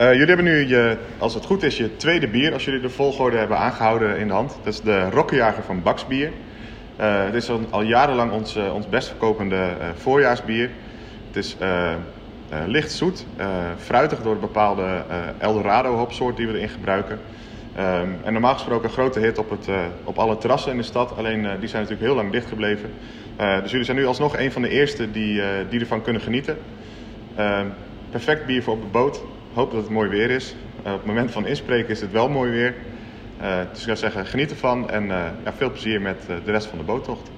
Uh, jullie hebben nu, je, als het goed is, je tweede bier, als jullie de volgorde hebben aangehouden in de hand. Dat is de Rokkenjager van Baksbier. Uh, dit is al, jarenlang ons, uh, ons best verkopende voorjaarsbier. Het is licht zoet, fruitig door een bepaalde Eldorado hopsoort die we erin gebruiken. Um, en normaal gesproken een grote hit op, het, op alle terrassen in de stad. Alleen die zijn natuurlijk heel lang dicht gebleven. dus jullie zijn nu alsnog een van de eerste die, die ervan kunnen genieten. Ehm, perfect bier voor op de boot hoop dat het mooi weer is. Uh, op het moment van inspreken is het wel mooi weer. Uh, dus ik zou zeggen, geniet ervan en uh, ja, veel plezier met de rest van de boottocht.